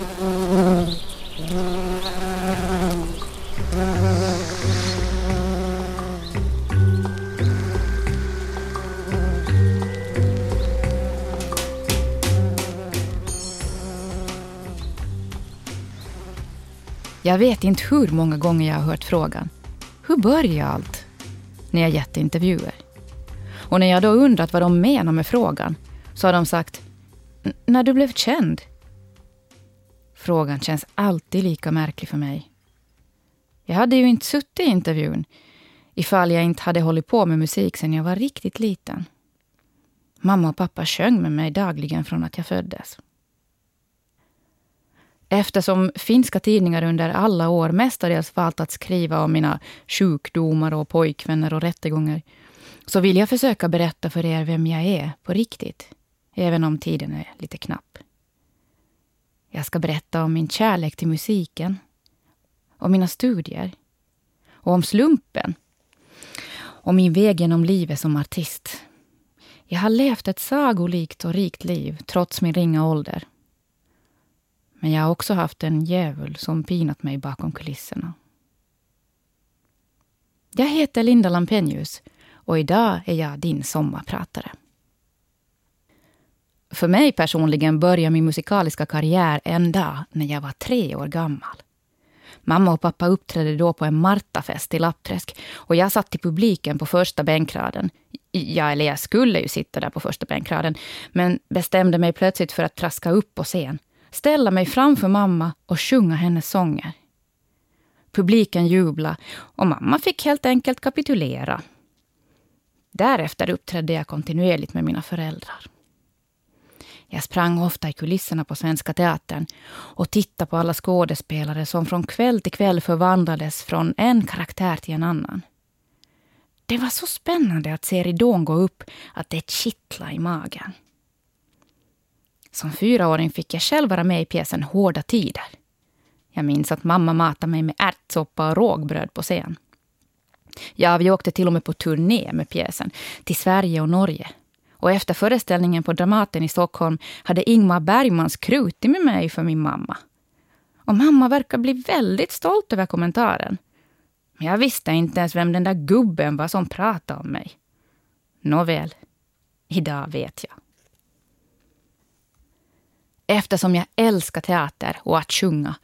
Jag vet inte hur många gånger jag har hört frågan. Hur börjar allt? När jag gett intervjuer. Och när jag då undrat vad de menar med frågan, så har de sagt när du blev känd. Frågan känns alltid lika märklig för mig. Jag hade ju inte suttit i intervjun ifall jag inte hade hållit på med musik sedan jag var riktigt liten. Mamma och pappa sjöng med mig dagligen från att jag föddes. Eftersom finska tidningar under alla år mestadels valt att skriva om mina sjukdomar och pojkvänner och rättegångar, så vill jag försöka berätta för er vem jag är på riktigt, även om tiden är lite knapp. Jag ska berätta om min kärlek till musiken, om mina studier och om slumpen. Om min väg genom livet som artist. Jag har levt ett sagolikt och rikt liv trots min ringa ålder. Men jag har också haft en djävul som pinat mig bakom kulisserna. Jag heter Linda Lampenius och idag är jag din sommarpratare. För mig personligen började min musikaliska karriär en dag när jag var tre år gammal. Mamma och pappa uppträdde då på en Martafest i Lappträsk och jag satt i publiken på första bänkraden. Ja, eller jag skulle ju sitta där på första bänkraden, men bestämde mig plötsligt för att traska upp på scen ställa mig framför mamma och sjunga hennes sånger. Publiken jublade och mamma fick helt enkelt kapitulera. Därefter uppträdde jag kontinuerligt med mina föräldrar. Jag sprang ofta i kulisserna på Svenska Teatern och tittade på alla skådespelare som från kväll till kväll förvandlades från en karaktär till en annan. Det var så spännande att se ridån gå upp att det kittlade i magen. Som fyraåring fick jag själv vara med i pjäsen Hårda tider. Jag minns att mamma matade mig med ärtsoppa och rågbröd på scen. Ja, vi åkte till och med på turné med pjäsen till Sverige och Norge. Och efter föreställningen på Dramaten i Stockholm hade Ingmar Bergman skrutit med mig för min mamma. Och mamma verkar bli väldigt stolt över kommentaren. Men jag visste inte ens vem den där gubben var som pratade om mig. Nåväl, idag vet jag. Eftersom jag älskar teater och att sjunga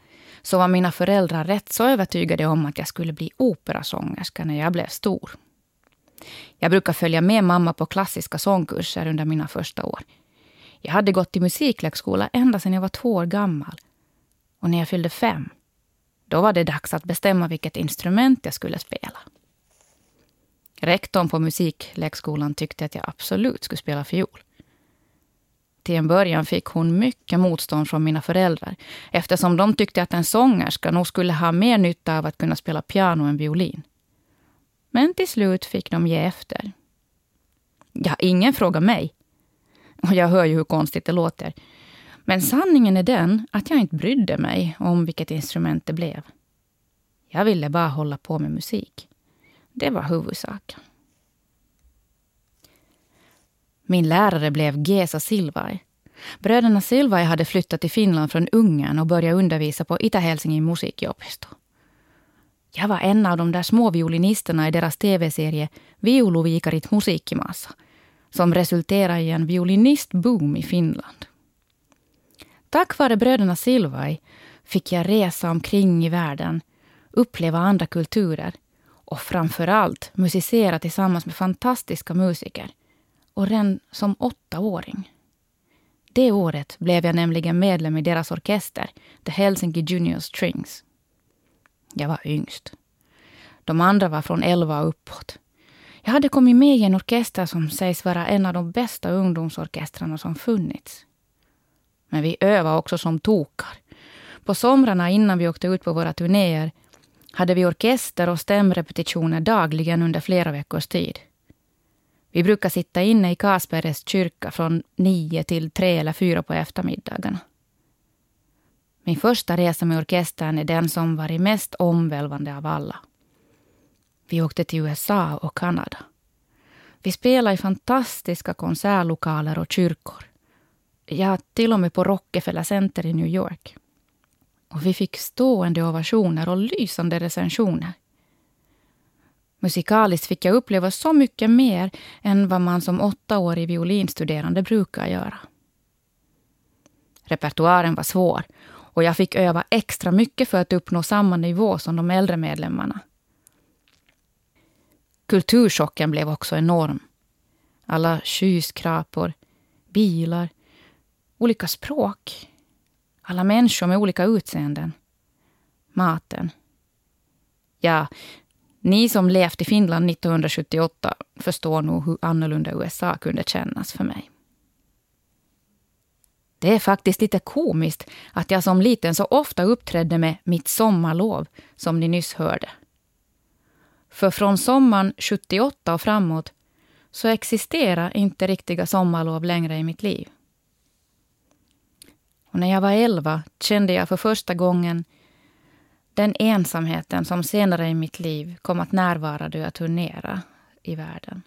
så var mina föräldrar rätt så övertygade om att jag skulle bli operasångerska när jag blev stor. Jag brukar följa med mamma på klassiska sångkurser under mina första år. Jag hade gått i musiklekskola ända sedan jag var två år gammal. Och när jag fyllde fem, då var det dags att bestämma vilket instrument jag skulle spela. Rektorn på musiklekskolan tyckte att jag absolut skulle spela fiol. Till en början fick hon mycket motstånd från mina föräldrar eftersom de tyckte att en sångerska nog skulle ha mer nytta av att kunna spela piano än violin. Men till slut fick de ge efter. Ja, ingen frågar mig. Och jag hör ju hur konstigt det låter. Men sanningen är den att jag inte brydde mig om vilket instrument det blev. Jag ville bara hålla på med musik. Det var huvudsaken. Min lärare blev Gesa Silvaj. Bröderna Silvaj hade flyttat till Finland från Ungern och börjat undervisa på Itä-Helsingin musiikopisto. Jag var en av de där små violinisterna i deras tv-serie Viuluviikarit musiikkimassa, som resulterade i en violinistboom i Finland. Tack vare bröderna Silvai fick jag resa omkring i världen, uppleva andra kulturer och framför allt musicera tillsammans med fantastiska musiker och redan som åttaåring. Det året blev jag nämligen medlem i deras orkester, The Helsinki Junior Strings. Jag var yngst. De andra var från elva och uppåt. Jag hade kommit med i en orkester som sägs vara en av de bästa ungdomsorkestrarna som funnits. Men vi övade också som tokar. På somrarna innan vi åkte ut på våra turnéer hade vi orkester och stämrepetitioner dagligen under flera veckors tid. Vi brukar sitta inne i Kasperes kyrka från nio till tre eller fyra på eftermiddagarna. Min första resa med orkestern är den som varit mest omvälvande av alla. Vi åkte till USA och Kanada. Vi spelade i fantastiska konsertlokaler och kyrkor. Ja, till och med på Rockefeller Center i New York. Och vi fick stående ovationer och lysande recensioner. Musikaliskt fick jag uppleva så mycket mer än vad man som åttaårig violinstuderande brukar göra. Repertoaren var svår och jag fick öva extra mycket för att uppnå samma nivå som de äldre medlemmarna. Kulturchocken blev också enorm. Alla skyskrapor, bilar, olika språk, alla människor med olika utseenden, maten. Ja, ni som levt i Finland 1978 förstår nog hur annorlunda USA kunde kännas för mig. Det är faktiskt lite komiskt att jag som liten så ofta uppträdde med Mitt sommarlov, som ni nyss hörde. För från sommaren 78 och framåt så existerar inte riktiga sommarlov längre i mitt liv. Och när jag var elva kände jag för första gången den ensamheten som senare i mitt liv kom att närvara då jag turnerade i världen.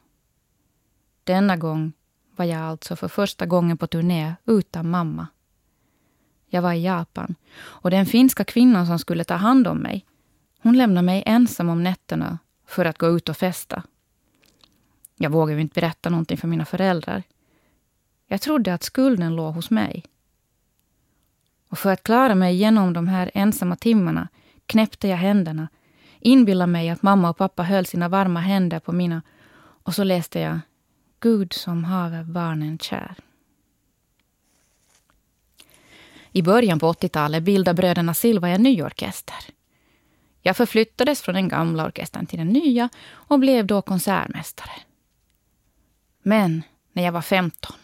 Denna gång var jag alltså för första gången på turné utan mamma. Jag var i Japan och den finska kvinnan som skulle ta hand om mig, hon lämnade mig ensam om nätterna för att gå ut och festa. Jag vågade inte berätta någonting för mina föräldrar. Jag trodde att skulden låg hos mig. Och för att klara mig igenom de här ensamma timmarna knäppte jag händerna, inbillade mig att mamma och pappa höll sina varma händer på mina och så läste jag Gud som haver barnen kär. I början på 80-talet bildade bröderna Silva en ny orkester. Jag förflyttades från den gamla orkestern till den nya och blev då konsertmästare. Men när jag var 15,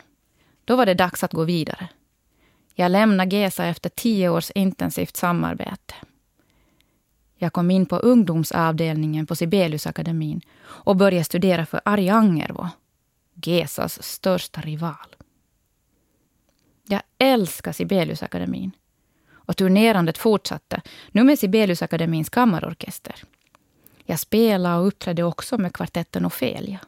då var det dags att gå vidare. Jag lämnade GESA efter tio års intensivt samarbete. Jag kom in på ungdomsavdelningen på Sibeliusakademin och började studera för Ari Angervo, GESAs största rival. Jag älskar Sibeliusakademin. Och turnerandet fortsatte, nu med Sibeliusakademins kammarorkester. Jag spelade och uppträdde också med kvartetten Ofelia.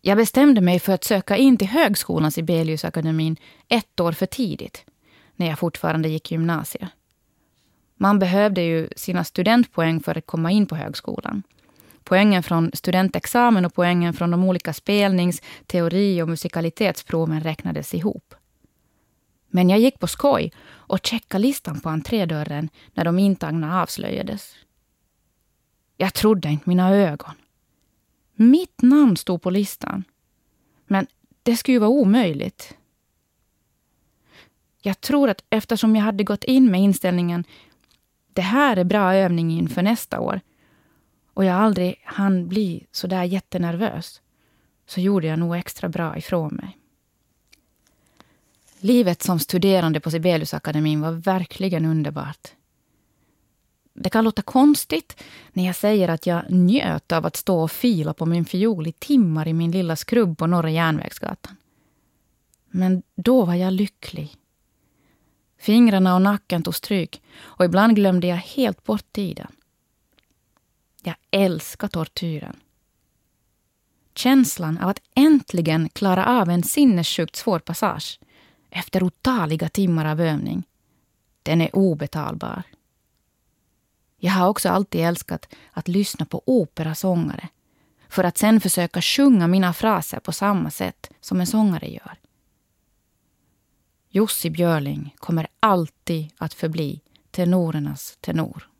Jag bestämde mig för att söka in till högskolan Sibeliusakademin ett år för tidigt, när jag fortfarande gick gymnasiet. Man behövde ju sina studentpoäng för att komma in på högskolan. Poängen från studentexamen och poängen från de olika spelnings-, teori och musikalitetsproven räknades ihop. Men jag gick på skoj och checkade listan på entrédörren när de intagna avslöjades. Jag trodde inte mina ögon. Mitt namn stod på listan. Men det skulle ju vara omöjligt. Jag tror att eftersom jag hade gått in med inställningen det här är bra övning inför nästa år och jag aldrig hann bli så där jättenervös så gjorde jag nog extra bra ifrån mig. Livet som studerande på Sibeliusakademin var verkligen underbart. Det kan låta konstigt när jag säger att jag njöt av att stå och fila på min fiol i timmar i min lilla skrubb på Norra Järnvägsgatan. Men då var jag lycklig. Fingrarna och nacken tog stryk och ibland glömde jag helt bort tiden. Jag älskar tortyren. Känslan av att äntligen klara av en sinnessjukt svår passage efter otaliga timmar av övning, den är obetalbar. Jag har också alltid älskat att lyssna på operasångare för att sen försöka sjunga mina fraser på samma sätt som en sångare gör. Jussi Björling kommer alltid att förbli tenorernas tenor.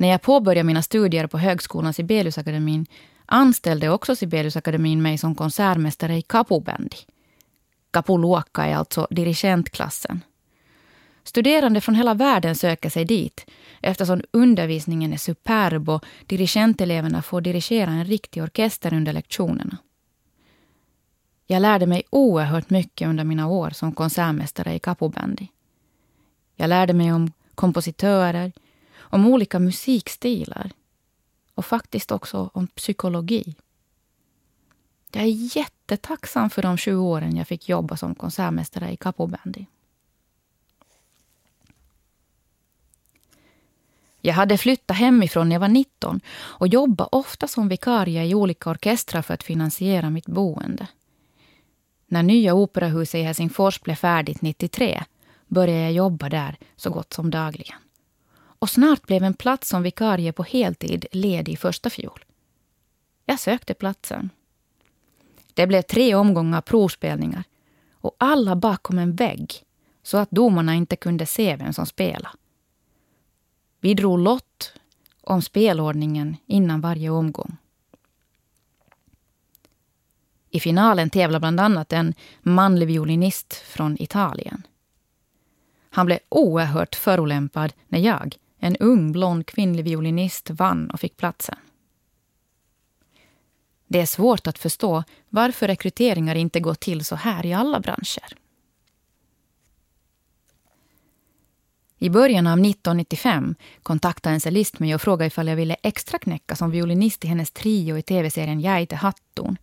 När jag påbörjade mina studier på högskolan Sibeliusakademin anställde också Sibeliusakademin mig som konsertmästare i kapubändy. Kapuluokka är alltså dirigentklassen. Studerande från hela världen söker sig dit eftersom undervisningen är superb och dirigenteleverna får dirigera en riktig orkester under lektionerna. Jag lärde mig oerhört mycket under mina år som konsertmästare i capobandy. Jag lärde mig om kompositörer, om olika musikstilar och faktiskt också om psykologi. Jag är jättetacksam för de sju åren jag fick jobba som konsertmästare i capobandy. Jag hade flyttat hemifrån när jag var 19 och jobbade ofta som vikarie i olika orkestrar för att finansiera mitt boende. När nya operahuset i Helsingfors blev färdigt 93 började jag jobba där så gott som dagligen. Och snart blev en plats som vikarie på heltid ledig första fjol. Jag sökte platsen. Det blev tre omgångar provspelningar och alla bakom en vägg så att domarna inte kunde se vem som spelade. Vi drog lott om spelordningen innan varje omgång. I finalen tävlade bland annat en manlig violinist från Italien. Han blev oerhört förolämpad när jag, en ung blond kvinnlig violinist, vann och fick platsen. Det är svårt att förstå varför rekryteringar inte går till så här i alla branscher. I början av 1995 kontaktade en cellist mig och frågade ifall jag ville extraknäcka som violinist i hennes trio i tv-serien Jäite hatton.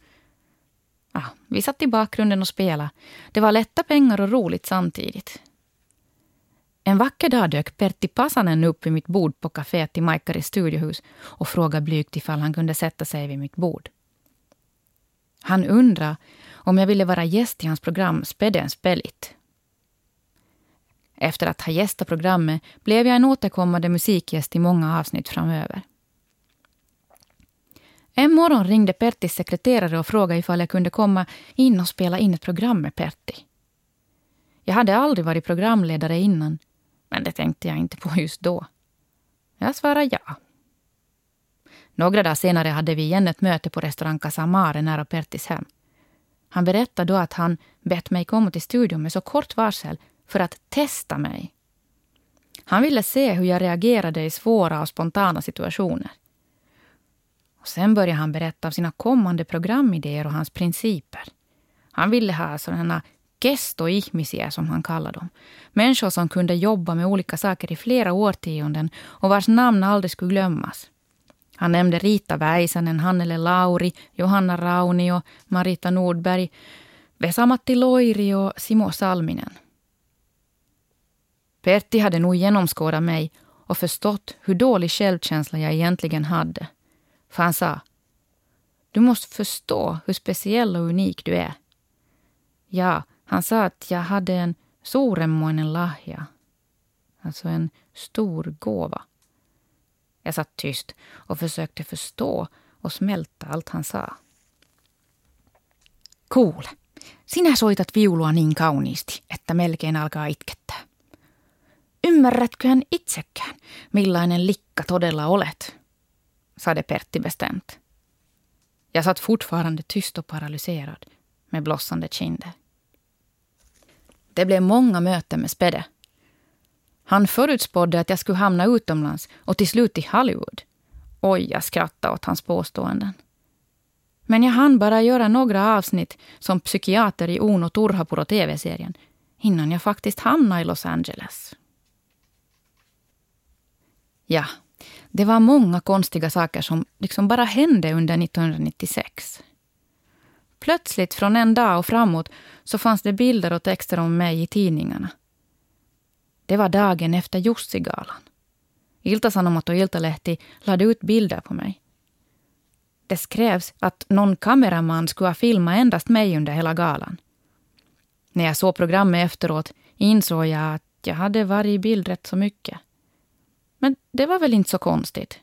Ah, vi satt i bakgrunden och spelade. Det var lätta pengar och roligt samtidigt. En vacker dag dök Pertti Pasanen upp vid mitt bord på kaféet i Maikkaris studiohus och frågade blygt ifall han kunde sätta sig vid mitt bord. Han undrade om jag ville vara gäst i hans program Spedens Spellit. Efter att ha gästat programmet blev jag en återkommande musikgäst i många avsnitt framöver. En morgon ringde Pertis sekreterare och frågade ifall jag kunde komma in och spela in ett program med Pertti. Jag hade aldrig varit programledare innan, men det tänkte jag inte på just då. Jag svarade ja. Några dagar senare hade vi igen ett möte på restaurang Casamare nära Pertis hem. Han berättade då att han bett mig komma till studion med så kort varsel för att testa mig. Han ville se hur jag reagerade i svåra och spontana situationer. Och sen började han berätta om sina kommande programidéer och hans principer. Han ville ha sådana kesto ihmisiä som han kallar dem. Människor som kunde jobba med olika saker i flera årtionden och vars namn aldrig skulle glömmas. Han nämnde Rita Väisänen, Hannele Lauri, Johanna Raunio, Marita Nordberg, Vesa-Matti Loiri och Simo Salminen. Pertti hade nog genomskådat mig och förstått hur dålig självkänsla jag egentligen hade. För han sa, du måste förstå hur speciell och unik du är. Ja, han sa att jag hade en suuremmoinen lahja. Alltså en stor gåva. Jag satt tyst och försökte förstå och smälta allt han sa. Kuule, sinä soitat viulua niin kauniisti, että melkein alkaa itkettää. Ymmärrätköhän itsekään, millainen likka todella olet, sade Pertti bestämt. Jag satt fortfarande tyst och paralyserad med blossande kinder. Det blev många möten med Spede. Han förutspådde att jag skulle hamna utomlands och till slut i Hollywood. Oj, jag skrattade åt hans påståenden. Men jag hann bara göra några avsnitt som psykiater i Uno Turhapuro TV-serien innan jag faktiskt hamnade i Los Angeles. Ja, det var många konstiga saker som liksom bara hände under 1996. Plötsligt från en dag och framåt så fanns det bilder och texter om mig i tidningarna. Det var dagen efter Jussigalan. Ilta-Sanomat och Iltalehti lade ut bilder på mig. Det skrevs att någon kameraman skulle ha filmat endast mig under hela galan. När jag såg programmet efteråt insåg jag att jag hade varit i bild rätt så mycket. Men det var väl inte så konstigt.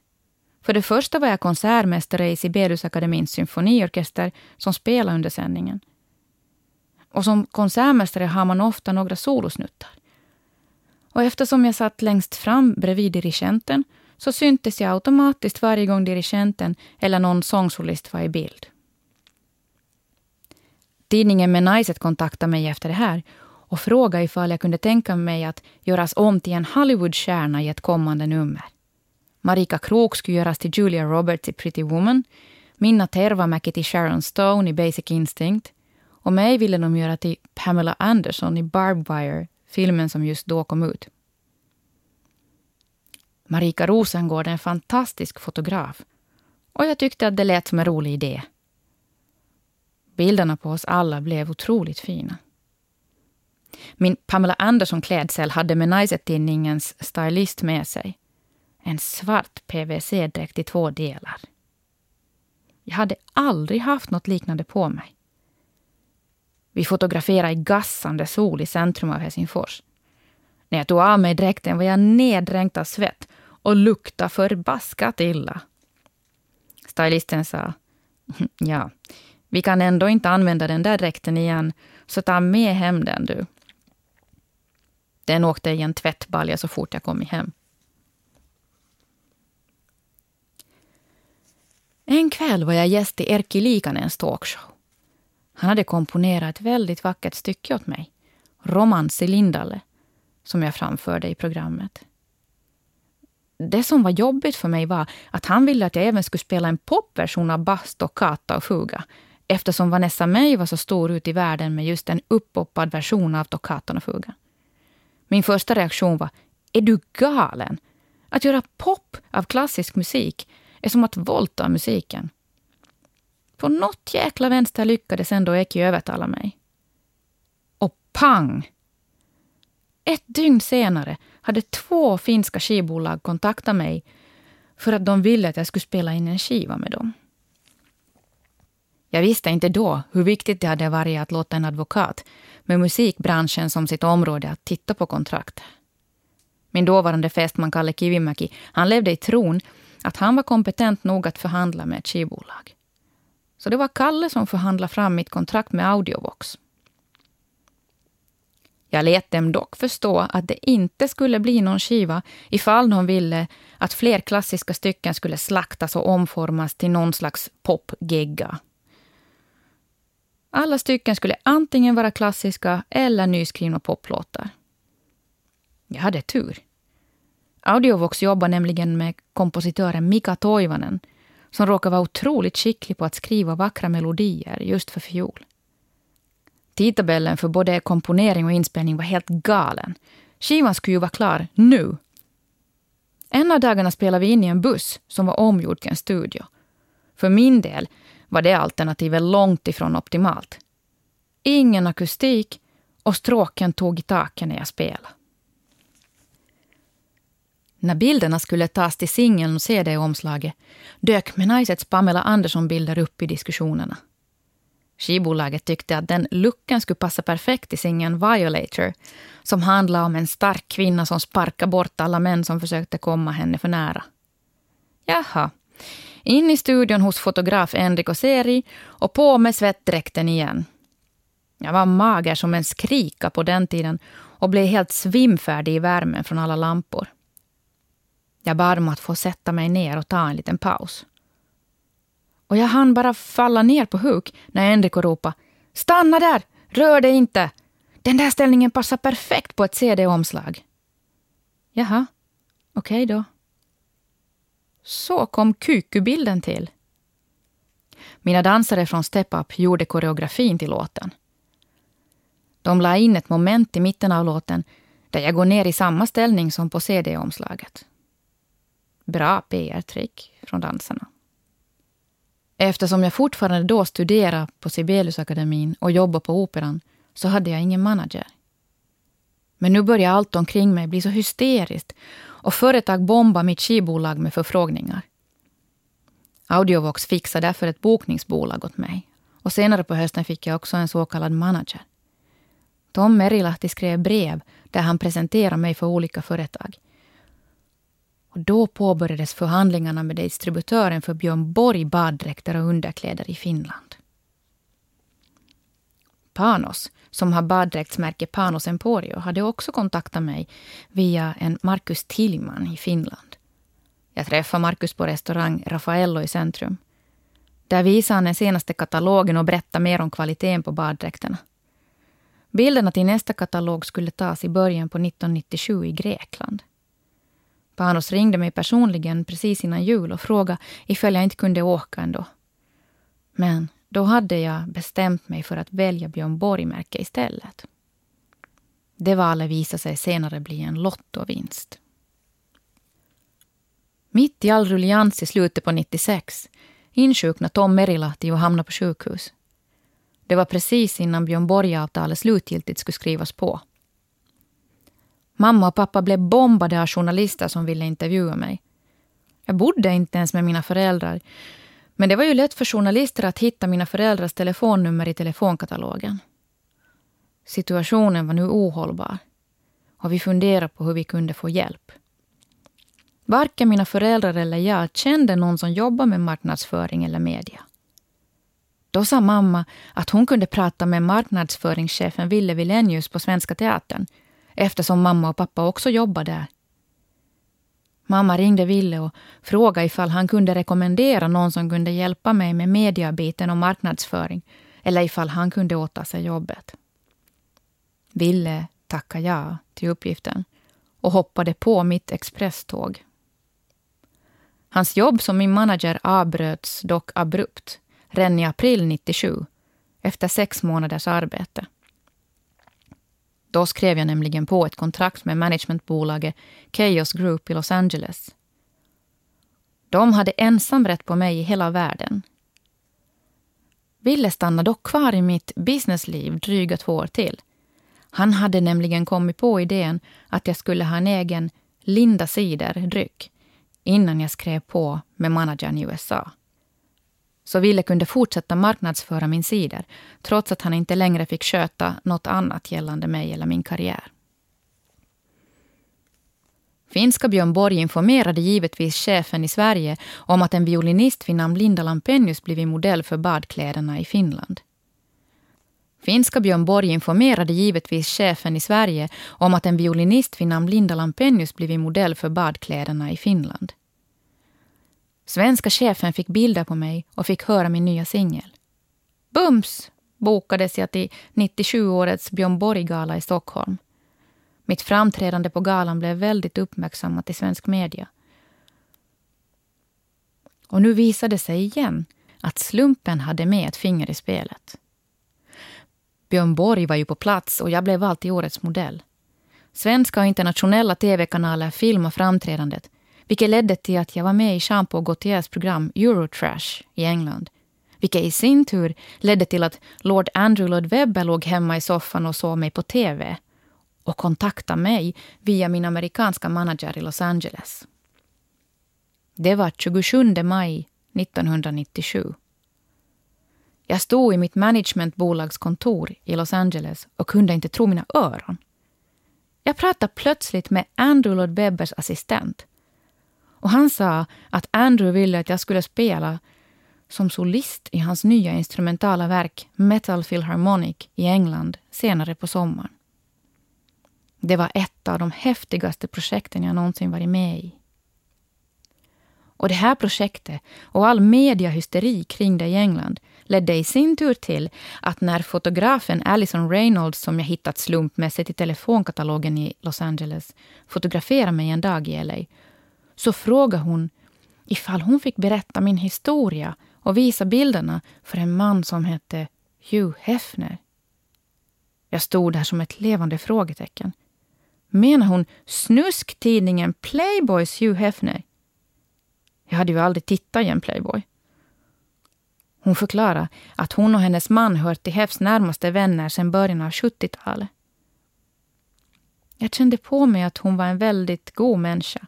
För det första var jag konsertmästare i Sibeliusakademins symfoniorkester som spelade under sändningen. Och som konsertmästare har man ofta några solosnuttar. Och eftersom jag satt längst fram bredvid dirigenten så syntes jag automatiskt varje gång dirigenten eller någon sångsolist var i bild. Tidningen Menaiset kontaktade mig efter det här och frågade ifall jag kunde tänka mig att göras om till en Hollywoodstjärna i ett kommande nummer. Marika Krook skulle göras till Julia Roberts i Pretty Woman, Minna Tervamäki till Sharon Stone i Basic Instinct och mig ville de göra till Pamela Anderson i Barbed Wire, filmen som just då kom ut. Marika Rosengård är en fantastisk fotograf och jag tyckte att det lät som en rolig idé. Bilderna på oss alla blev otroligt fina. Min Pamela Anderson-klädsel hade Menaiset-tidningens stylist med sig. En svart PVC-dräkt i två delar. Jag hade aldrig haft något liknande på mig. Vi fotograferade i gassande sol i centrum av Helsingfors. När jag tog av mig dräkten var jag neddränkt av svett och luktade förbaskat illa. Stylisten sa, ja, vi kan ändå inte använda den där dräkten igen, så ta med hem den du. Den åkte i en tvättbalja så fort jag kom hem. En kväll var jag gäst i Erkki Liikanens talkshow. Han hade komponerat ett väldigt vackert stycke åt mig. Romans i Lindalle, som jag framförde i programmet. Det som var jobbigt för mig var att han ville att jag även skulle spela en popversion av Bast och Kata och Fuga eftersom Vanessa May var så stor ut i världen med just en uppoppad version av Toccatan och Fuga. Min första reaktion var, är du galen? Att göra pop av klassisk musik är som att våldta musiken. På något jäkla vänster lyckades ändå Eki övertala mig. Och pang! Ett dygn senare hade två finska skivbolag kontaktat mig för att de ville att jag skulle spela in en skiva med dem. Jag visste inte då hur viktigt det hade varit att låta en advokat med musikbranschen som sitt område att titta på kontrakt. Min dåvarande fästman Kalle Kivimäki, han levde i tron att han var kompetent nog att förhandla med ett skivbolag. Så det var Kalle som förhandlade fram mitt kontrakt med Audiovox. Jag lät dem dock förstå att det inte skulle bli någon skiva ifall de ville att fler klassiska stycken skulle slaktas och omformas till någon slags popgegga. Alla stycken skulle antingen vara klassiska eller nyskrivna poplåtar. Jag hade tur. Audiovox jobbar nämligen med kompositören Mika Toivonen som råkar vara otroligt skicklig på att skriva vackra melodier just för fiol. Tidtabellen för både komponering och inspelning var helt galen. Skivan skulle ju vara klar nu. En av dagarna spelade vi in i en buss som var omgjord till en studio. För min del var det alternativet långt ifrån optimalt. Ingen akustik och stråken tog i taket när jag spelade. När bilderna skulle tas till singeln och CD-omslaget dök Menaisets Pamela Andersson-bilder upp i diskussionerna. Skivbolaget tyckte att den looken skulle passa perfekt i singeln Violator som handlar om en stark kvinna som sparkar bort alla män som försökte komma henne för nära. Jaha, in i studion hos fotograf Enrico Seri och på med svettdräkten igen. Jag var mager som en skrika på den tiden och blev helt svimfärdig i värmen från alla lampor. Jag bad om att få sätta mig ner och ta en liten paus. Och jag hann bara falla ner på huk när Enrico ropade Stanna där! Rör dig inte! Den där ställningen passar perfekt på ett CD-omslag. Jaha, okej okay då. Så kom Kuku-bilden till. Mina dansare från Step Up gjorde koreografin till låten. De la in ett moment i mitten av låten där jag går ner i samma ställning som på CD-omslaget. Bra PR-trick från dansarna. Eftersom jag fortfarande då studerade på Sibeliusakademin och jobbade på Operan så hade jag ingen manager. Men nu börjar allt omkring mig bli så hysteriskt och företag bombar mitt skivbolag med förfrågningar. Audiovox fixade därför ett bokningsbolag åt mig. Och senare på hösten fick jag också en så kallad manager. Tom Merilahti skrev brev där han presenterade mig för olika företag. Och då påbörjades förhandlingarna med distributören för Björn Borg baddräkter och underkläder i Finland. Panos, som har baddräktsmärke Panos Emporio, hade också kontaktat mig via en Markus Tillman i Finland. Jag träffade Markus på restaurang Raffaello i centrum. Där visade han den senaste katalogen och berättade mer om kvaliteten på baddräkterna. Bilderna till nästa katalog skulle tas i början på 1997 i Grekland. Panos ringde mig personligen precis innan jul och frågade ifall jag inte kunde åka ändå. Men då hade jag bestämt mig för att välja Björn Borg-märke istället. Det valet visade sig senare bli en lottovinst. Mitt i all rullians i slutet på 96 insjuknade Tom Merilahti och hamnade på sjukhus. Det var precis innan Björn Borg-avtalet slutgiltigt skulle skrivas på. Mamma och pappa blev bombade av journalister som ville intervjua mig. Jag bodde inte ens med mina föräldrar. Men det var ju lätt för journalister att hitta mina föräldrars telefonnummer i telefonkatalogen. Situationen var nu ohållbar. och vi funderade på hur vi kunde få hjälp. Varken mina föräldrar eller jag kände någon som jobbade med marknadsföring eller media. Då sa mamma att hon kunde prata med marknadsföringschefen Ville Wilenius på Svenska Teatern eftersom mamma och pappa också jobbade där. Mamma ringde Ville och frågade ifall han kunde rekommendera någon som kunde hjälpa mig med mediabiten och marknadsföring eller ifall han kunde åta sig jobbet. Ville tackade ja till uppgiften och hoppade på mitt expresståg. Hans jobb som min manager avbröts dock abrupt redan i april 97 efter sex månaders arbete. Då skrev jag nämligen på ett kontrakt med managementbolaget Chaos Group i Los Angeles. De hade ensamrätt på mig i hela världen. Ville stannade dock kvar i mitt businessliv dryga två år till. Han hade nämligen kommit på idén att jag skulle ha en egen Linda Cider-dryck innan jag skrev på med managern i USA. Så Ville kunde fortsätta marknadsföra min cider trots att han inte längre fick sköta något annat gällande mig eller min karriär. Finska Björn Borg informerade givetvis chefen i Sverige om att en violinist vid namn Linda Lampenius blivit modell för badkläderna i Finland. Finska Björn Borg informerade givetvis chefen i Sverige om att en violinist vid namn Linda Lampenius blivit modell för badkläderna i Finland. Svenska chefen fick bilder på mig och fick höra min nya singel. Bums bokades jag till 97-årets Björn Borg-gala i Stockholm. Mitt framträdande på galan blev väldigt uppmärksammat i svensk media. Och nu visade det sig igen att slumpen hade med ett finger i spelet. Björn Borg var ju på plats och jag blev alltid årets modell. Svenska och internationella tv-kanaler filmade framträdandet vilket ledde till att jag var med i Jean Paul Gaultiers program Eurotrash i England. Vilket i sin tur ledde till att Lord Andrew Lloyd Webber låg hemma i soffan och såg mig på TV och kontaktade mig via min amerikanska manager i Los Angeles. Det var 27 maj 1997. Jag stod i mitt managementbolags kontor i Los Angeles och kunde inte tro mina öron. Jag pratade plötsligt med Andrew Lloyd Webbers assistent och han sa att Andrew ville att jag skulle spela som solist i hans nya instrumentala verk Metal Philharmonic i England senare på sommaren. Det var ett av de häftigaste projekten jag någonsin varit med i. Och det här projektet och all mediahysteri kring det i England ledde i sin tur till att när fotografen Alison Reynolds, som jag hittat slumpmässigt i telefonkatalogen i Los Angeles, fotograferade mig en dag i LA, så frågade hon ifall hon fick berätta min historia och visa bilderna för en man som hette Hugh Hefner. Jag stod där som ett levande frågetecken. Menar hon snusktidningen Playboys Hugh Hefner? Jag hade ju aldrig tittat i en Playboy. Hon förklarade att hon och hennes man hört till Hefs närmaste vänner sedan början av 70-talet. Jag kände på mig att hon var en väldigt god människa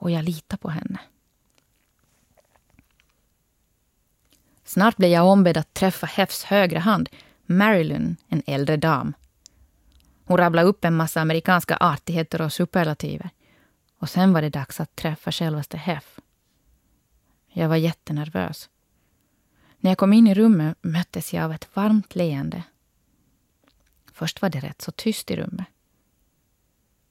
och jag litar på henne. Snart blev jag ombedd att träffa Hefs högra hand, Marilyn, en äldre dam. Hon rabblade upp en massa amerikanska artigheter och superlativer. Och sen var det dags att träffa självaste Hef. Jag var jättenervös. När jag kom in i rummet möttes jag av ett varmt leende. Först var det rätt så tyst i rummet.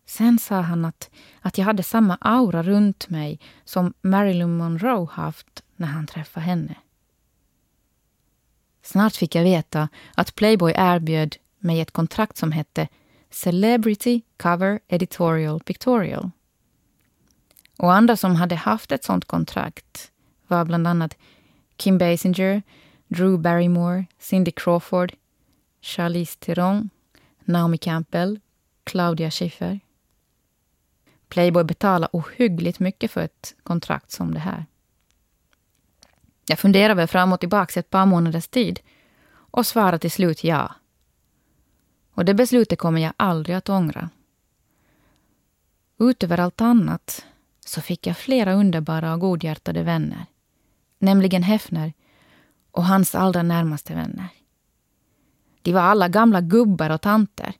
Sen sa han att, att jag hade samma aura runt mig som Marilyn Monroe haft när han träffade henne. Snart fick jag veta att Playboy erbjöd mig ett kontrakt som hette Celebrity Cover Editorial Pictorial. Och andra som hade haft ett sånt kontrakt var bland annat Kim Basinger, Drew Barrymore, Cindy Crawford, Charlize Theron, Naomi Campbell, Claudia Schiffer. Playboy betalar ohyggligt mycket för ett kontrakt som det här. Jag funderade väl fram och tillbaka ett par månaders tid och svarade till slut ja. Och det beslutet kommer jag aldrig att ångra. Utöver allt annat så fick jag flera underbara och godhjärtade vänner. Nämligen Hefner och hans allra närmaste vänner. De var alla gamla gubbar och tanter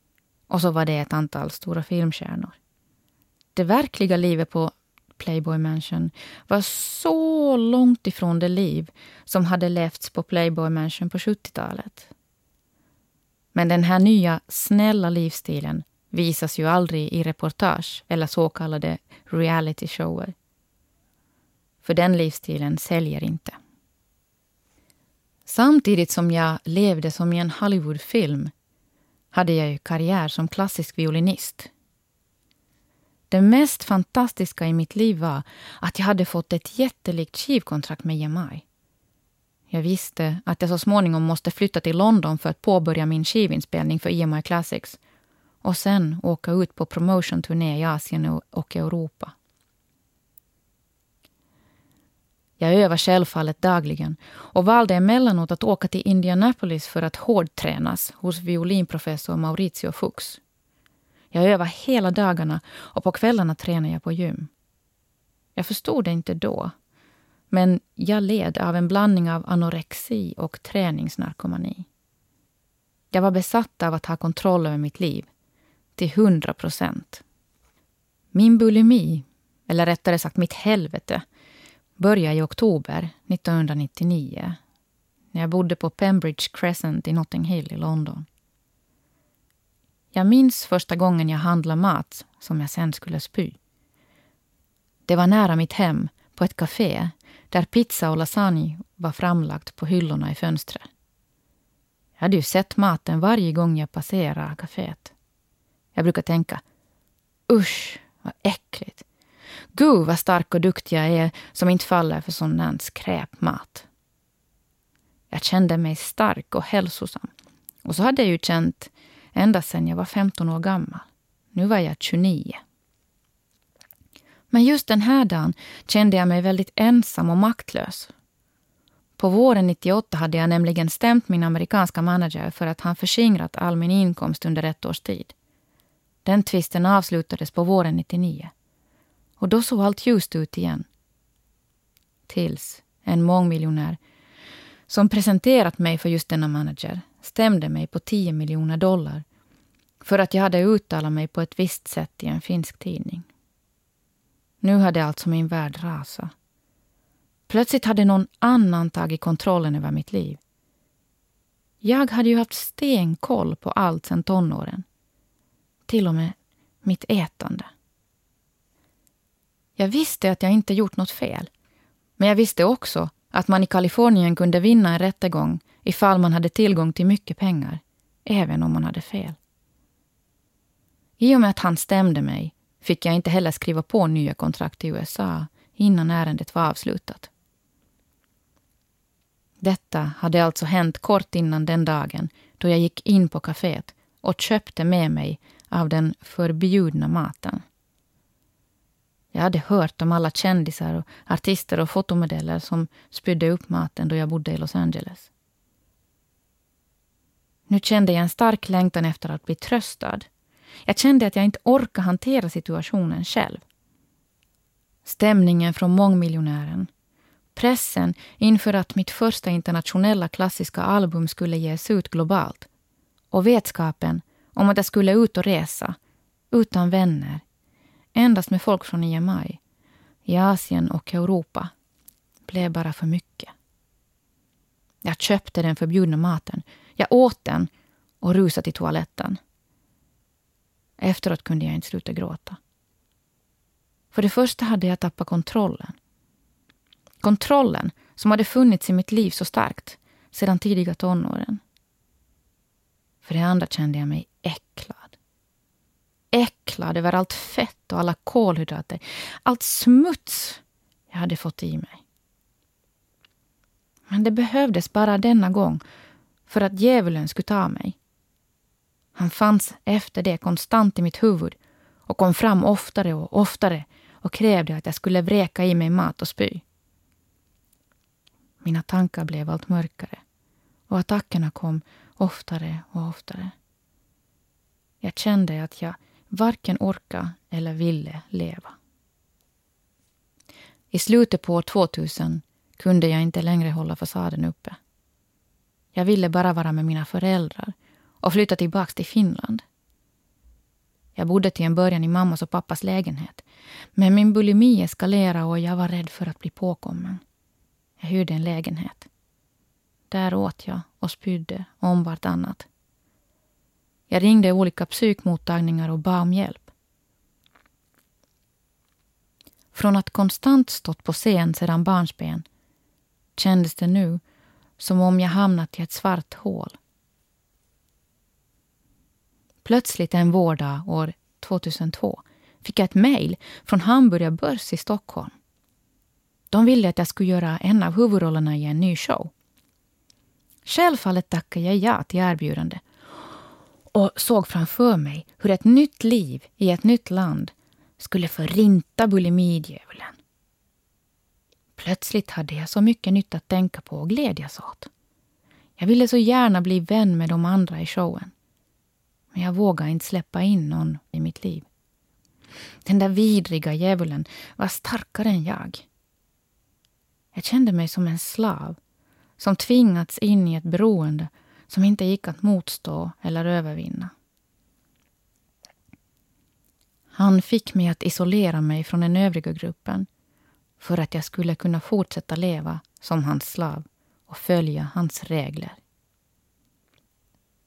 Och så var det ett antal stora filmstjärnor. Det verkliga livet på Playboy Mansion var så långt ifrån det liv som hade levts på Playboy Mansion på 70-talet. Men den här nya snälla livsstilen visas ju aldrig i reportage eller så kallade reality shower. För den livsstilen säljer inte. Samtidigt som jag levde som i en Hollywoodfilm hade jag ju karriär som klassisk violinist. Det mest fantastiska i mitt liv var att jag hade fått ett jättelikt skivkontrakt med EMI. Jag visste att jag så småningom måste flytta till London för att påbörja min skivinspelning för EMI Classics och sen åka ut på promotionturné i Asien och Europa. Jag övar självfallet dagligen och valde emellanåt att åka till Indianapolis för att hårdtränas hos violinprofessor Maurizio Fuchs. Jag övar hela dagarna och på kvällarna tränar jag på gym. Jag förstod det inte då, men jag led av en blandning av anorexi och träningsnarkomani. Jag var besatt av att ha kontroll över mitt liv, till hundra procent. Min bulimi, eller rättare sagt mitt helvete, började i oktober 1999 när jag bodde på Pembridge Crescent i Notting Hill i London. Jag minns första gången jag handlade mat som jag sen skulle spy. Det var nära mitt hem, på ett café där pizza och lasagne var framlagt på hyllorna i fönstret. Jag hade ju sett maten varje gång jag passerade kaféet. Jag brukar tänka, usch, vad äckligt. Gud vad stark och duktig jag är som inte faller för sån där skräpmat. Jag kände mig stark och hälsosam. Och så hade jag ju känt ända sedan jag var 15 år gammal. Nu var jag 29. Men just den här dagen kände jag mig väldigt ensam och maktlös. På våren 98 hade jag nämligen stämt min amerikanska manager för att han förskingrat all min inkomst under ett års tid. Den tvisten avslutades på våren 99. Och då såg allt ljust ut igen. Tills en mångmiljonär som presenterat mig för just denna manager stämde mig på 10 miljoner dollar för att jag hade uttalat mig på ett visst sätt i en finsk tidning. Nu hade alltså min värld rasat. Plötsligt hade någon annan tagit kontrollen över mitt liv. Jag hade ju haft stenkoll på allt sedan tonåren. Till och med mitt ätande. Jag visste att jag inte gjort något fel. Men jag visste också att man i Kalifornien kunde vinna en rättegång ifall man hade tillgång till mycket pengar, även om man hade fel. I och med att han stämde mig fick jag inte heller skriva på nya kontrakt i USA innan ärendet var avslutat. Detta hade alltså hänt kort innan den dagen då jag gick in på kaféet och köpte med mig av den förbjudna maten. Jag hade hört om alla kändisar, och artister och fotomodeller som spydde upp maten då jag bodde i Los Angeles. Nu kände jag en stark längtan efter att bli tröstad. Jag kände att jag inte orkade hantera situationen själv. Stämningen från mångmiljonären, pressen inför att mitt första internationella klassiska album skulle ges ut globalt och vetskapen om att jag skulle ut och resa, utan vänner, endast med folk från IMI. i Asien och Europa, blev bara för mycket. Jag köpte den förbjudna maten, jag åt den och rusade till toaletten. Efteråt kunde jag inte sluta gråta. För det första hade jag tappat kontrollen. Kontrollen som hade funnits i mitt liv så starkt sedan tidiga tonåren. För det andra kände jag mig äcklad. Äcklad över allt fett och alla kolhydrater. Allt smuts jag hade fått i mig. Men det behövdes bara denna gång för att djävulen skulle ta mig. Han fanns efter det konstant i mitt huvud och kom fram oftare och oftare och krävde att jag skulle vräka i mig mat och spy. Mina tankar blev allt mörkare och attackerna kom oftare och oftare. Jag kände att jag varken orkade eller ville leva. I slutet på år 2000 kunde jag inte längre hålla fasaden uppe. Jag ville bara vara med mina föräldrar och flytta tillbaka till Finland. Jag bodde till en början i mammas och pappas lägenhet. Men min bulimi eskalerade och jag var rädd för att bli påkommen. Jag hyrde en lägenhet. Där åt jag och spydde om vartannat. Jag ringde olika psykmottagningar och bad om hjälp. Från att konstant stått på scen sedan barnsben kändes det nu som om jag hamnat i ett svart hål. Plötsligt en vårdag år 2002 fick jag ett mejl från Hamburger Börs i Stockholm. De ville att jag skulle göra en av huvudrollerna i en ny show. Självfallet tackade jag ja till erbjudandet och såg framför mig hur ett nytt liv i ett nytt land skulle förinta bulimidjävulen. Plötsligt hade jag så mycket nytt att tänka på och glädjas åt. Jag ville så gärna bli vän med de andra i showen. Men jag vågade inte släppa in någon i mitt liv. Den där vidriga djävulen var starkare än jag. Jag kände mig som en slav som tvingats in i ett beroende som inte gick att motstå eller övervinna. Han fick mig att isolera mig från den övriga gruppen för att jag skulle kunna fortsätta leva som hans slav och följa hans regler.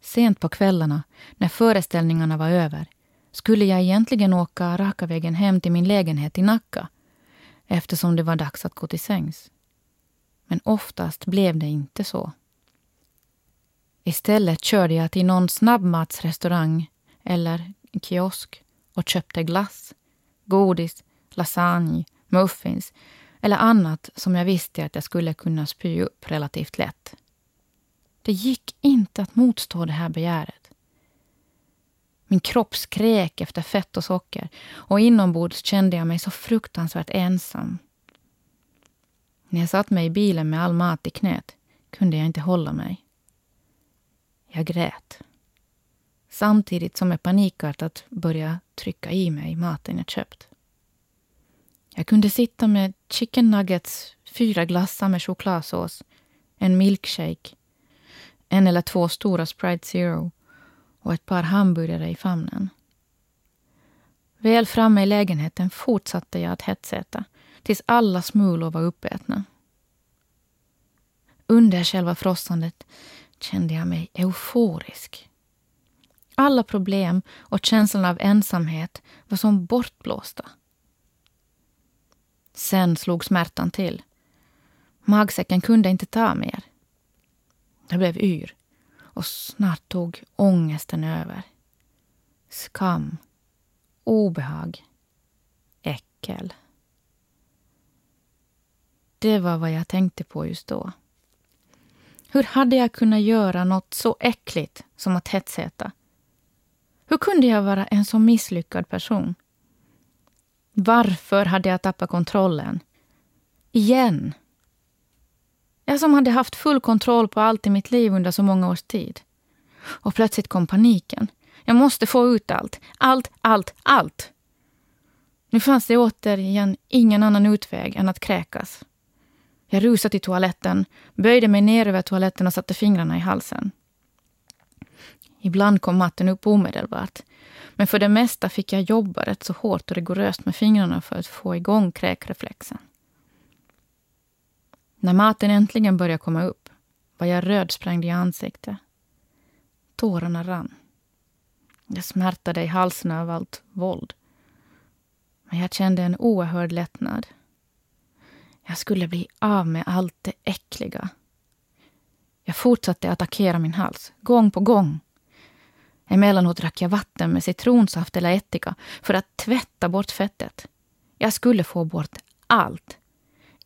Sent på kvällarna, när föreställningarna var över, skulle jag egentligen åka raka vägen hem till min lägenhet i Nacka eftersom det var dags att gå till sängs. Men oftast blev det inte så. Istället körde jag till någon snabbmatsrestaurang eller kiosk och köpte glass, godis, lasagne, muffins eller annat som jag visste att jag skulle kunna spy upp relativt lätt. Det gick inte att motstå det här begäret. Min kropp skrek efter fett och socker och inombords kände jag mig så fruktansvärt ensam. När jag satt mig i bilen med all mat i knät kunde jag inte hålla mig. Jag grät. Samtidigt som jag panikartat började trycka i mig maten jag köpt. Jag kunde sitta med chicken nuggets, fyra glassar med chokladsås, en milkshake, en eller två stora Sprite Zero och ett par hamburgare i famnen. Väl framme i lägenheten fortsatte jag att hetsäta tills alla smulor var uppätna. Under själva frossandet kände jag mig euforisk. Alla problem och känslan av ensamhet var som bortblåsta. Sen slog smärtan till. Magsäcken kunde inte ta mer. Jag blev yr och snart tog ångesten över. Skam, obehag, äckel. Det var vad jag tänkte på just då. Hur hade jag kunnat göra något så äckligt som att hetsäta? Hur kunde jag vara en så misslyckad person? Varför hade jag tappat kontrollen? Igen. Jag som hade haft full kontroll på allt i mitt liv under så många års tid. Och plötsligt kom paniken. Jag måste få ut allt. Allt, allt, allt. Nu fanns det återigen ingen annan utväg än att kräkas. Jag rusade till toaletten, böjde mig ner över toaletten och satte fingrarna i halsen. Ibland kom matten upp omedelbart. Men för det mesta fick jag jobba rätt så hårt och rigoröst med fingrarna för att få igång kräkreflexen. När maten äntligen började komma upp var jag rödsprängd i ansiktet. Tårarna rann. Det smärtade i halsen av allt våld. Men jag kände en oerhörd lättnad. Jag skulle bli av med allt det äckliga. Jag fortsatte attackera min hals, gång på gång. Emellanåt drack jag vatten med citronsaft eller ättika för att tvätta bort fettet. Jag skulle få bort allt.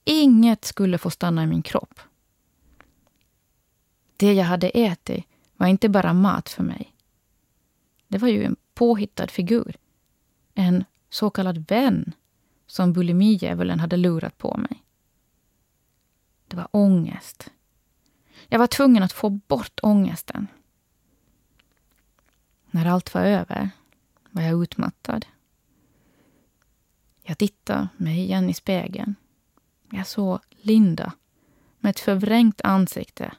Inget skulle få stanna i min kropp. Det jag hade ätit var inte bara mat för mig. Det var ju en påhittad figur. En så kallad vän som bulimidjävulen hade lurat på mig. Det var ångest. Jag var tvungen att få bort ångesten. När allt var över var jag utmattad. Jag tittade mig igen i spegeln. Jag såg Linda med ett förvrängt ansikte.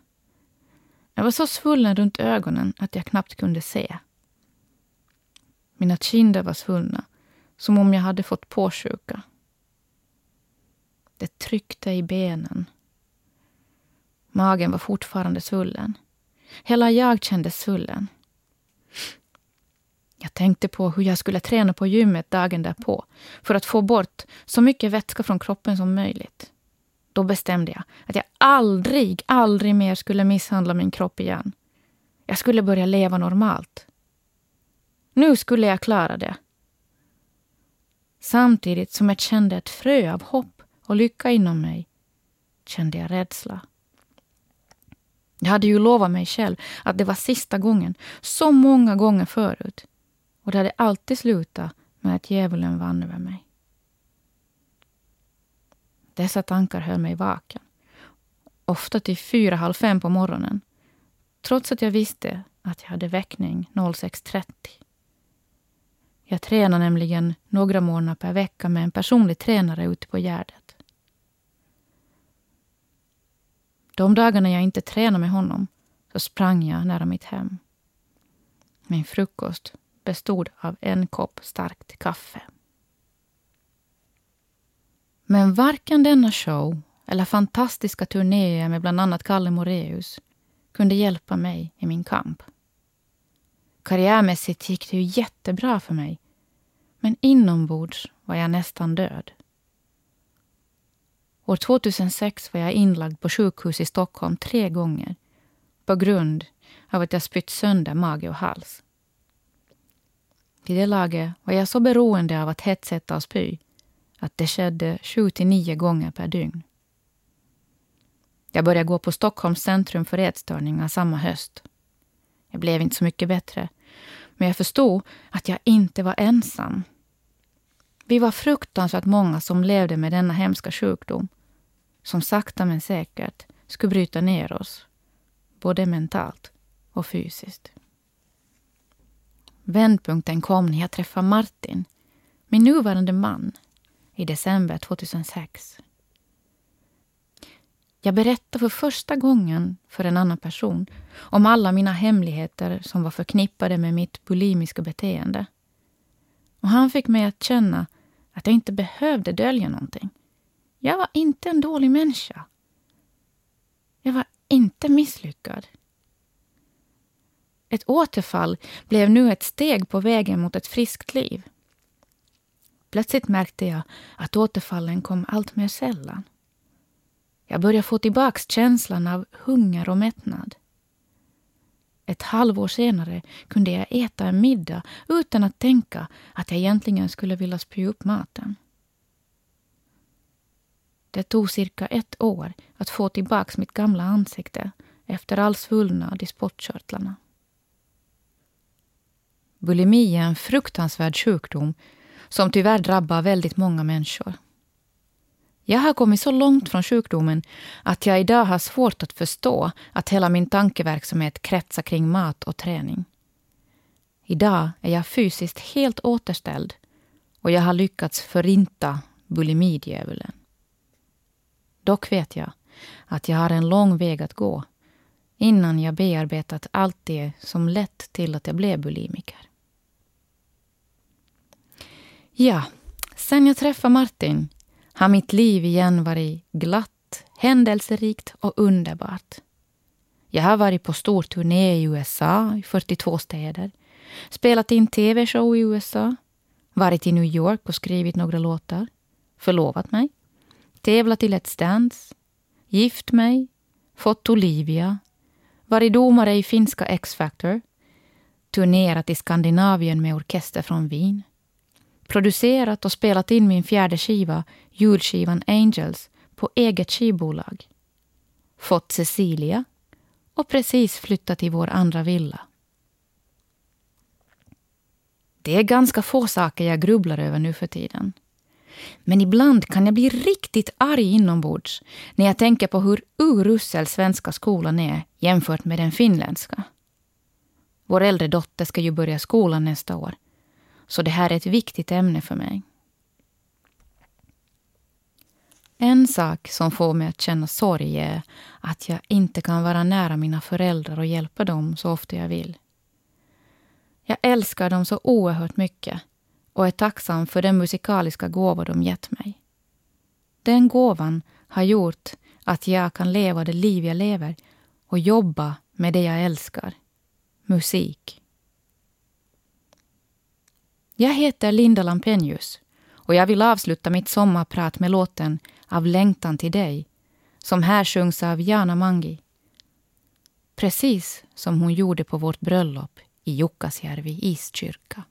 Jag var så svullen runt ögonen att jag knappt kunde se. Mina kinder var svullna, som om jag hade fått påsjuka. Det tryckte i benen. Magen var fortfarande svullen. Hela jag kändes svullen. Jag tänkte på hur jag skulle träna på gymmet dagen därpå för att få bort så mycket vätska från kroppen som möjligt. Då bestämde jag att jag aldrig, aldrig mer skulle misshandla min kropp igen. Jag skulle börja leva normalt. Nu skulle jag klara det. Samtidigt som jag kände ett frö av hopp och lycka inom mig kände jag rädsla. Jag hade ju lovat mig själv att det var sista gången, så många gånger förut. Och det hade alltid slutat med att djävulen vann över mig. Dessa tankar höll mig vaken. Ofta till fyra, halv fem på morgonen. Trots att jag visste att jag hade väckning 06.30. Jag tränar nämligen några månader per vecka med en personlig tränare ute på Gärdet. De dagarna jag inte tränade med honom så sprang jag nära mitt hem. Min frukost bestod av en kopp starkt kaffe. Men varken denna show eller fantastiska turnéer med bland annat Kalle Moreus kunde hjälpa mig i min kamp. Karriärmässigt gick det ju jättebra för mig. Men inombords var jag nästan död. År 2006 var jag inlagd på sjukhus i Stockholm tre gånger på grund av att jag spytt sönder mage och hals. Vid det laget var jag så beroende av att hetsätta och spy att det skedde sju till nio gånger per dygn. Jag började gå på Stockholms centrum för ätstörningar samma höst. Jag blev inte så mycket bättre, men jag förstod att jag inte var ensam. Vi var fruktansvärt många som levde med denna hemska sjukdom som sakta men säkert skulle bryta ner oss, både mentalt och fysiskt. Vändpunkten kom när jag träffade Martin, min nuvarande man, i december 2006. Jag berättade för första gången för en annan person om alla mina hemligheter som var förknippade med mitt bulimiska beteende. Och han fick mig att känna att jag inte behövde dölja någonting. Jag var inte en dålig människa. Jag var inte misslyckad. Ett återfall blev nu ett steg på vägen mot ett friskt liv. Plötsligt märkte jag att återfallen kom allt mer sällan. Jag började få tillbaka känslan av hunger och mättnad. Ett halvår senare kunde jag äta en middag utan att tänka att jag egentligen skulle vilja spy upp maten. Det tog cirka ett år att få tillbaka mitt gamla ansikte efter all svullnad i spottkörtlarna. Bulimi är en fruktansvärd sjukdom som tyvärr drabbar väldigt många människor. Jag har kommit så långt från sjukdomen att jag idag har svårt att förstå att hela min tankeverksamhet kretsar kring mat och träning. Idag är jag fysiskt helt återställd och jag har lyckats förinta bulimidjävulen. Dock vet jag att jag har en lång väg att gå innan jag bearbetat allt det som lett till att jag blev bulimiker. Ja, sen jag träffade Martin har mitt liv igen varit glatt, händelserikt och underbart. Jag har varit på stor turné i USA, i 42 städer, spelat in tv-show i USA, varit i New York och skrivit några låtar, förlovat mig, tävlat i Let's Dance, gift mig, fått Olivia, varit domare i finska X-Factor, turnerat i Skandinavien med orkester från Wien, producerat och spelat in min fjärde skiva, julskivan Angels, på eget skivbolag. Fått Cecilia och precis flyttat till vår andra villa. Det är ganska få saker jag grubblar över nu för tiden. Men ibland kan jag bli riktigt arg inombords när jag tänker på hur urusel svenska skolan är jämfört med den finländska. Vår äldre dotter ska ju börja skolan nästa år så det här är ett viktigt ämne för mig. En sak som får mig att känna sorg är att jag inte kan vara nära mina föräldrar och hjälpa dem så ofta jag vill. Jag älskar dem så oerhört mycket och är tacksam för den musikaliska gåva de gett mig. Den gåvan har gjort att jag kan leva det liv jag lever och jobba med det jag älskar. Musik. Jag heter Linda Lampenius och jag vill avsluta mitt sommarprat med låten Av längtan till dig som här sjungs av Jana Mangi. Precis som hon gjorde på vårt bröllop i Jukkasjärvi iskyrka.